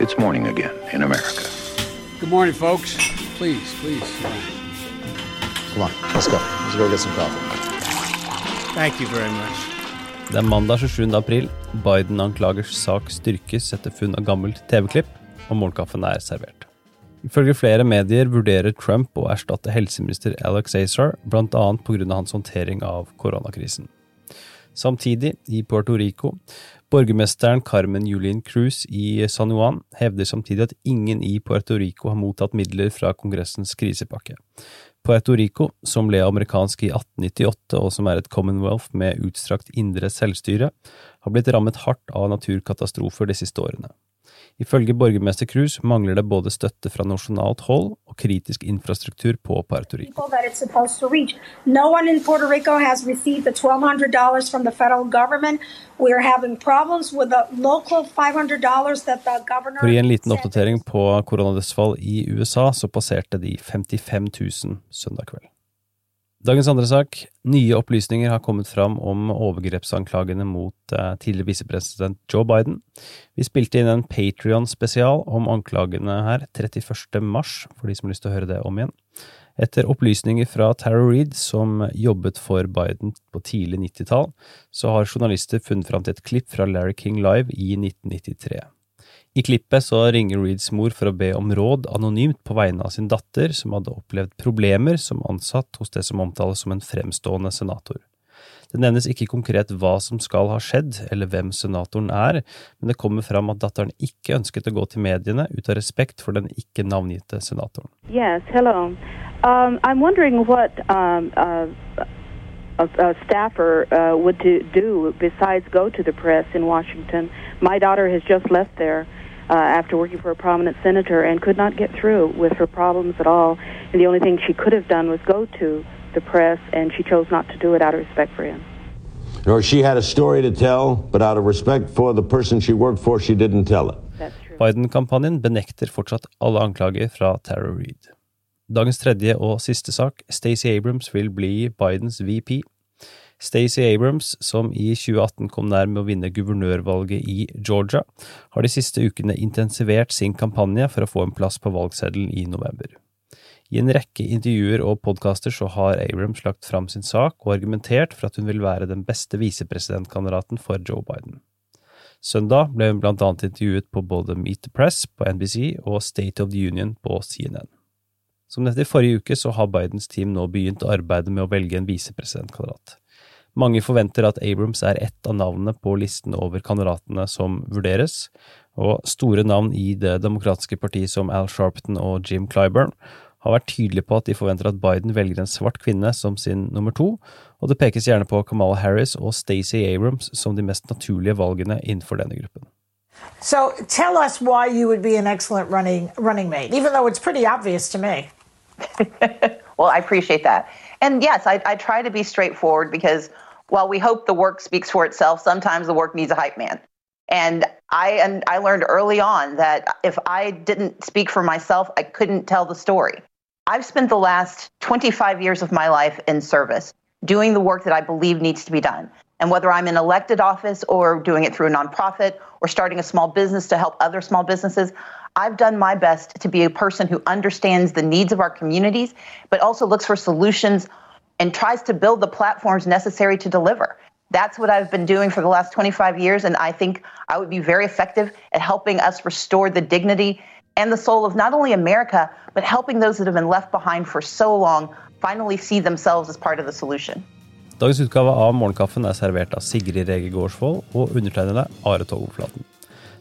It's morning again in America. Good morning, folks. Please, please. Come on, let's go. Let's go get some coffee. Thank you very much. Det er mandag 27. april. Biden-anklagers sak styrkes etter funn av gammelt TV-klipp, og morgenkaffen er servert. Ifølge flere medier vurderer Trump å erstatte helseminister Alex Azar, bl.a. pga. hans håndtering av koronakrisen. Samtidig, i Puerto Rico, borgermesteren Carmen Julien Cruz i San Juan hevder samtidig at ingen i Puerto Rico har mottatt midler fra Kongressens krisepakke. Puerto Rico, som ble amerikansk i 1898 og som er et commonwealth med utstrakt indre selvstyre, har blitt rammet hardt av naturkatastrofer de siste årene. Ifølge borgermester Cruz mangler det både støtte fra nasjonalt hold og kritisk infrastruktur på Puerto Rico. No Puerto Rico has received the $1,200 from the federal government. We are having problems with the local $500 that the governor For å gi en liten oppdatering på koronadødsfall i USA, så passerte de 55 000 søndag kveld. Dagens andre sak. Nye opplysninger har kommet fram om overgrepsanklagene mot eh, tidligere visepresident Joe Biden. Vi spilte inn en Patrion-spesial om anklagene her 31. mars, for de som har lyst til å høre det om igjen. Etter opplysninger fra Tara Reed, som jobbet for Biden på tidlig 90-tall, så har journalister funnet fram til et klipp fra Larry King Live i 1993. I klippet så ringer Reeds mor for å be om råd anonymt på vegne av sin datter, som hadde opplevd problemer som ansatt hos det som omtales som en fremstående senator. Det nevnes ikke konkret hva som skal ha skjedd, eller hvem senatoren er, men det kommer fram at datteren ikke ønsket å gå til mediene ut av respekt for den ikke navngitte senatoren. Yes, hello. Um, I'm wondering what um, uh, a, a staffer uh, would do, do besides go to the press in Washington. My daughter has just left there. Uh, after working for a prominent senator and could not get through with her problems at all. And the only thing she could have done was go to the press, and she chose not to do it out of respect for him. Or she had a story to tell, but out of respect for the person she worked for, she didn't tell it. Biden-kampanjen benekter fortsatt alle anklager fra Tara Reid. Dagens tredje og siste sak, Stacey Abrams vil bli Bidens VP Stacey Abrams, som i 2018 kom nær med å vinne guvernørvalget i Georgia, har de siste ukene intensivert sin kampanje for å få en plass på valgseddelen i november. I en rekke intervjuer og podkaster så har Abrams lagt fram sin sak og argumentert for at hun vil være den beste visepresidentkandidaten for Joe Biden. Søndag ble hun blant annet intervjuet på både Meet the Press på NBC og State of the Union på CNN. Som nevnt i forrige uke så har Bidens team nå begynt arbeidet med å velge en visepresidentkandidat. Mange forventer at Abrams er ett av navnene på listen over kandidatene som vurderes, og store navn i Det demokratiske partiet som Al Sharpton og Jim Clyburn har vært tydelige på at de forventer at Biden velger en svart kvinne som sin nummer to, og det pekes gjerne på Kamala Harris og Stacey Abrams som de mest naturlige valgene innenfor denne gruppen. So tell us why you would be an excellent running running mate, even though it's pretty obvious to me. well, I appreciate that. And yes, I, I try to be straightforward because while we hope the work speaks for itself, sometimes the work needs a hype man. And I and I learned early on that if I didn't speak for myself, I couldn't tell the story. I've spent the last 25 years of my life in service, doing the work that I believe needs to be done. And whether I'm in elected office or doing it through a nonprofit or starting a small business to help other small businesses, I've done my best to be a person who understands the needs of our communities, but also looks for solutions and tries to build the platforms necessary to deliver. That's what I've been doing for the last 25 years, and I think I would be very effective at helping us restore the dignity and the soul of not only America, but helping those that have been left behind for so long finally see themselves as part of the solution. Dagens utgave av Morgenkaffen er servert av Sigrid Rege Gårdsvold og undertegnede Are Togoflaten.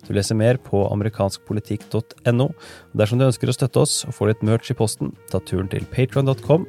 Du leser mer på amerikanskpolitikk.no. Dersom du ønsker å støtte oss og få litt merch i posten, ta turen til patron.com.